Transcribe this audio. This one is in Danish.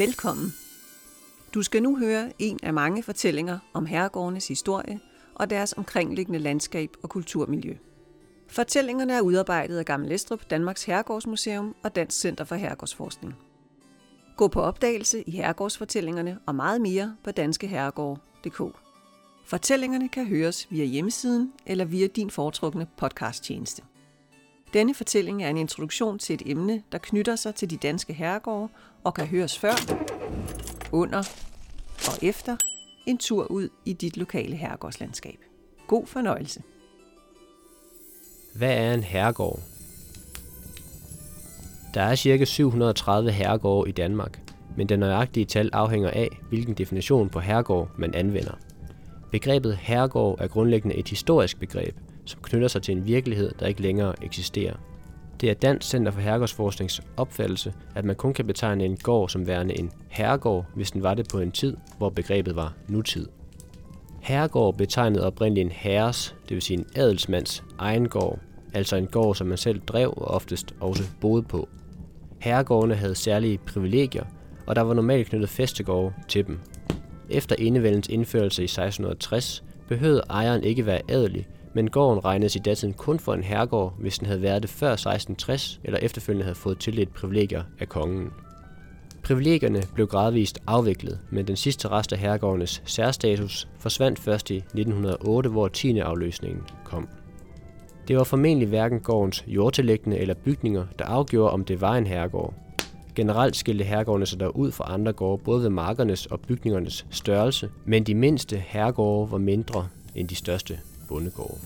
Velkommen. Du skal nu høre en af mange fortællinger om herregårdenes historie og deres omkringliggende landskab og kulturmiljø. Fortællingerne er udarbejdet af Gammel Estrup, Danmarks Herregårdsmuseum og Dansk Center for Herregårdsforskning. Gå på opdagelse i herregårdsfortællingerne og meget mere på danskeherregård.dk. Fortællingerne kan høres via hjemmesiden eller via din foretrukne podcasttjeneste. Denne fortælling er en introduktion til et emne, der knytter sig til de danske herregårde og kan høres før, under og efter en tur ud i dit lokale herregårdslandskab. God fornøjelse. Hvad er en herregård? Der er ca. 730 herregårde i Danmark, men det nøjagtige tal afhænger af, hvilken definition på herregård man anvender. Begrebet herregård er grundlæggende et historisk begreb, som knytter sig til en virkelighed, der ikke længere eksisterer. Det er Dansk Center for Herregårdsforsknings opfattelse, at man kun kan betegne en gård som værende en herregård, hvis den var det på en tid, hvor begrebet var nutid. Herregård betegnede oprindeligt en herres, det vil sige en adelsmands, egen gård, altså en gård, som man selv drev og oftest også boede på. Herregårdene havde særlige privilegier, og der var normalt knyttet festegårde til dem. Efter enevældens indførelse i 1660 behøvede ejeren ikke være adelig, men gården regnedes i datiden kun for en herregård, hvis den havde været det før 1660 eller efterfølgende havde fået tildelt privilegier af kongen. Privilegierne blev gradvist afviklet, men den sidste rest af herregårdenes særstatus forsvandt først i 1908, hvor 10. afløsningen kom. Det var formentlig hverken gårdens jordtillæggende eller bygninger, der afgjorde, om det var en herregård. Generelt skilte herregårdene sig der ud fra andre gårde, både ved markernes og bygningernes størrelse, men de mindste herregårde var mindre end de største bondegårde.